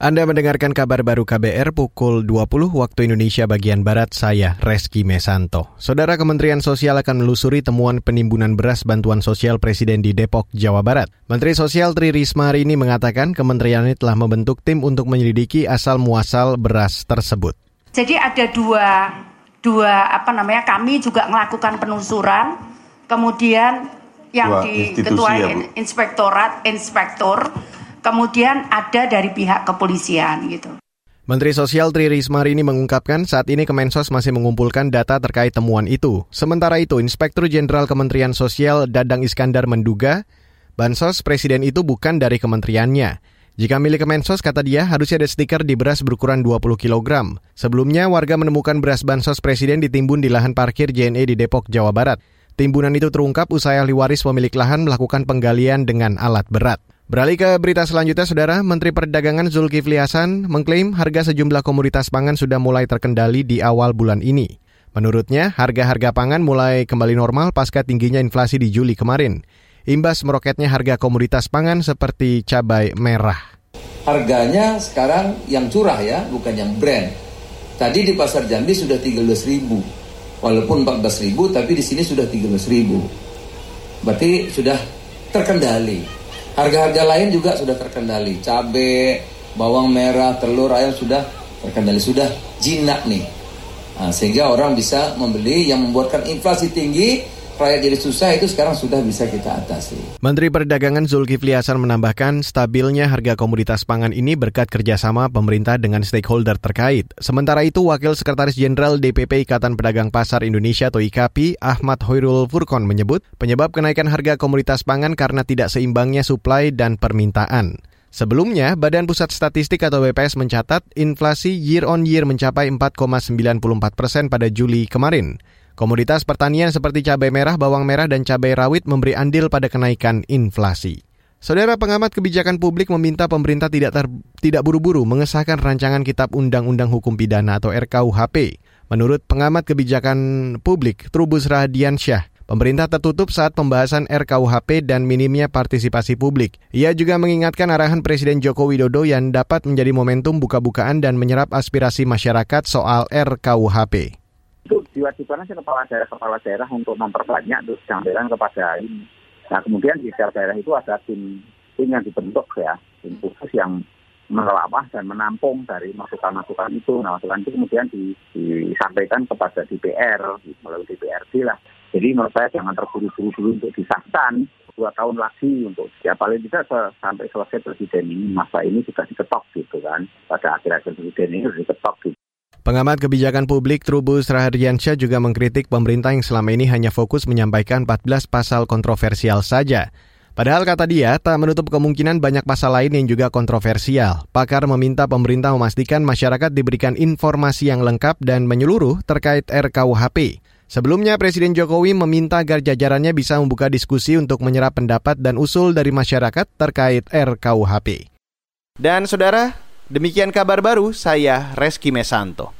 Anda mendengarkan kabar baru KBR pukul 20 waktu Indonesia bagian Barat, saya Reski Mesanto. Saudara Kementerian Sosial akan menelusuri temuan penimbunan beras bantuan sosial Presiden di Depok, Jawa Barat. Menteri Sosial Tri Risma hari ini mengatakan kementerian ini telah membentuk tim untuk menyelidiki asal-muasal beras tersebut. Jadi ada dua, dua apa namanya, kami juga melakukan penelusuran, kemudian yang di Ketua ya, Inspektorat, Inspektor, kemudian ada dari pihak kepolisian gitu. Menteri Sosial Tri Risma ini mengungkapkan saat ini Kemensos masih mengumpulkan data terkait temuan itu. Sementara itu, Inspektur Jenderal Kementerian Sosial Dadang Iskandar menduga bansos presiden itu bukan dari kementeriannya. Jika milik Kemensos, kata dia, harusnya ada stiker di beras berukuran 20 kg. Sebelumnya, warga menemukan beras bansos presiden ditimbun di lahan parkir JNE di Depok, Jawa Barat. Timbunan itu terungkap usai ahli waris pemilik lahan melakukan penggalian dengan alat berat. Beralih ke berita selanjutnya, Saudara. Menteri Perdagangan Zulkifli Hasan mengklaim harga sejumlah komoditas pangan sudah mulai terkendali di awal bulan ini. Menurutnya, harga-harga pangan mulai kembali normal pasca tingginya inflasi di Juli kemarin. Imbas meroketnya harga komoditas pangan seperti cabai merah. Harganya sekarang yang curah ya, bukan yang brand. Tadi di pasar Jambi sudah 13 ribu. Walaupun 14 ribu, tapi di sini sudah 13 ribu. Berarti sudah terkendali. Harga-harga lain juga sudah terkendali. Cabai, bawang merah, telur, ayam sudah terkendali. Sudah jinak nih. Nah, sehingga orang bisa membeli yang membuatkan inflasi tinggi rakyat jadi susah itu sekarang sudah bisa kita atasi. Menteri Perdagangan Zulkifli Hasan menambahkan stabilnya harga komoditas pangan ini berkat kerjasama pemerintah dengan stakeholder terkait. Sementara itu, Wakil Sekretaris Jenderal DPP Ikatan Pedagang Pasar Indonesia atau IKAPI, Ahmad Hoirul Furkon menyebut penyebab kenaikan harga komoditas pangan karena tidak seimbangnya suplai dan permintaan. Sebelumnya, Badan Pusat Statistik atau BPS mencatat inflasi year on year mencapai 4,94 persen pada Juli kemarin. Komoditas pertanian seperti cabai merah, bawang merah, dan cabai rawit memberi andil pada kenaikan inflasi. Saudara pengamat kebijakan publik meminta pemerintah tidak ter, tidak buru-buru mengesahkan rancangan Kitab Undang-Undang Hukum Pidana atau RKUHP. Menurut pengamat kebijakan publik Trubus Radiansyah, pemerintah tertutup saat pembahasan RKUHP dan minimnya partisipasi publik. Ia juga mengingatkan arahan Presiden Joko Widodo yang dapat menjadi momentum buka-bukaan dan menyerap aspirasi masyarakat soal RKUHP diwajibkan aja kepala daerah-kepala daerah untuk memperbanyak untuk anggaran kepada ini. Nah kemudian di setiap daerah itu ada tim tim yang dibentuk ya, tim khusus yang menelaah dan menampung dari masukan-masukan itu. Nah masukan itu kemudian di, disampaikan kepada DPR melalui DPRD lah. Jadi menurut saya jangan terburu-buru dulu untuk disahkan dua tahun lagi untuk ya paling tidak sampai selesai presiden ini masa ini sudah diketok gitu kan pada akhir-akhir presiden ini sudah diketok gitu. Pengamat kebijakan publik Trubus Rahardiansyah juga mengkritik pemerintah yang selama ini hanya fokus menyampaikan 14 pasal kontroversial saja. Padahal kata dia, tak menutup kemungkinan banyak pasal lain yang juga kontroversial. Pakar meminta pemerintah memastikan masyarakat diberikan informasi yang lengkap dan menyeluruh terkait RKUHP. Sebelumnya, Presiden Jokowi meminta agar jajarannya bisa membuka diskusi untuk menyerap pendapat dan usul dari masyarakat terkait RKUHP. Dan saudara, Demikian kabar baru, saya Reski Mesanto.